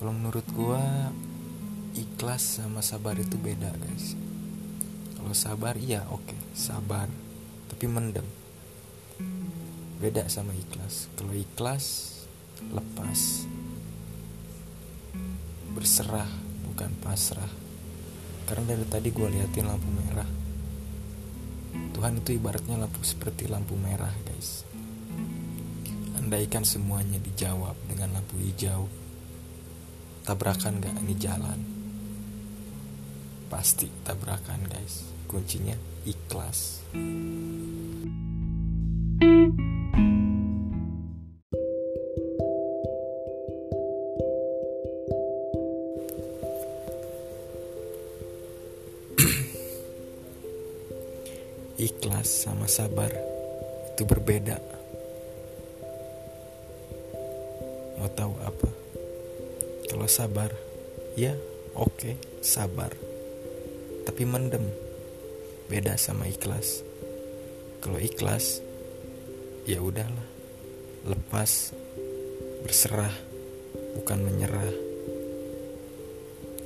Kalau menurut gua ikhlas sama sabar itu beda guys. Kalau sabar iya oke sabar tapi mendem. Beda sama ikhlas. Kalau ikhlas lepas berserah bukan pasrah. Karena dari tadi gua liatin lampu merah. Tuhan itu ibaratnya lampu seperti lampu merah guys. Andaikan semuanya dijawab dengan lampu hijau, tabrakan gak ini jalan? Pasti tabrakan guys. Kuncinya ikhlas. ikhlas sama sabar itu berbeda. Mau tahu apa? Kalau sabar, ya oke, okay, sabar. Tapi mendem. Beda sama ikhlas. Kalau ikhlas, ya udahlah. Lepas, berserah, bukan menyerah.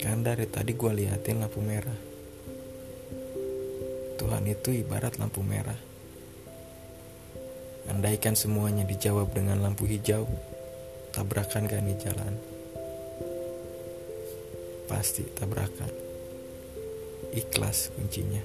Kan dari tadi gue liatin lampu merah. Tuhan itu ibarat lampu merah. Andaikan semuanya dijawab dengan lampu hijau, tabrakan gak nih jalan? Pasti tabrakan. Ikhlas kuncinya.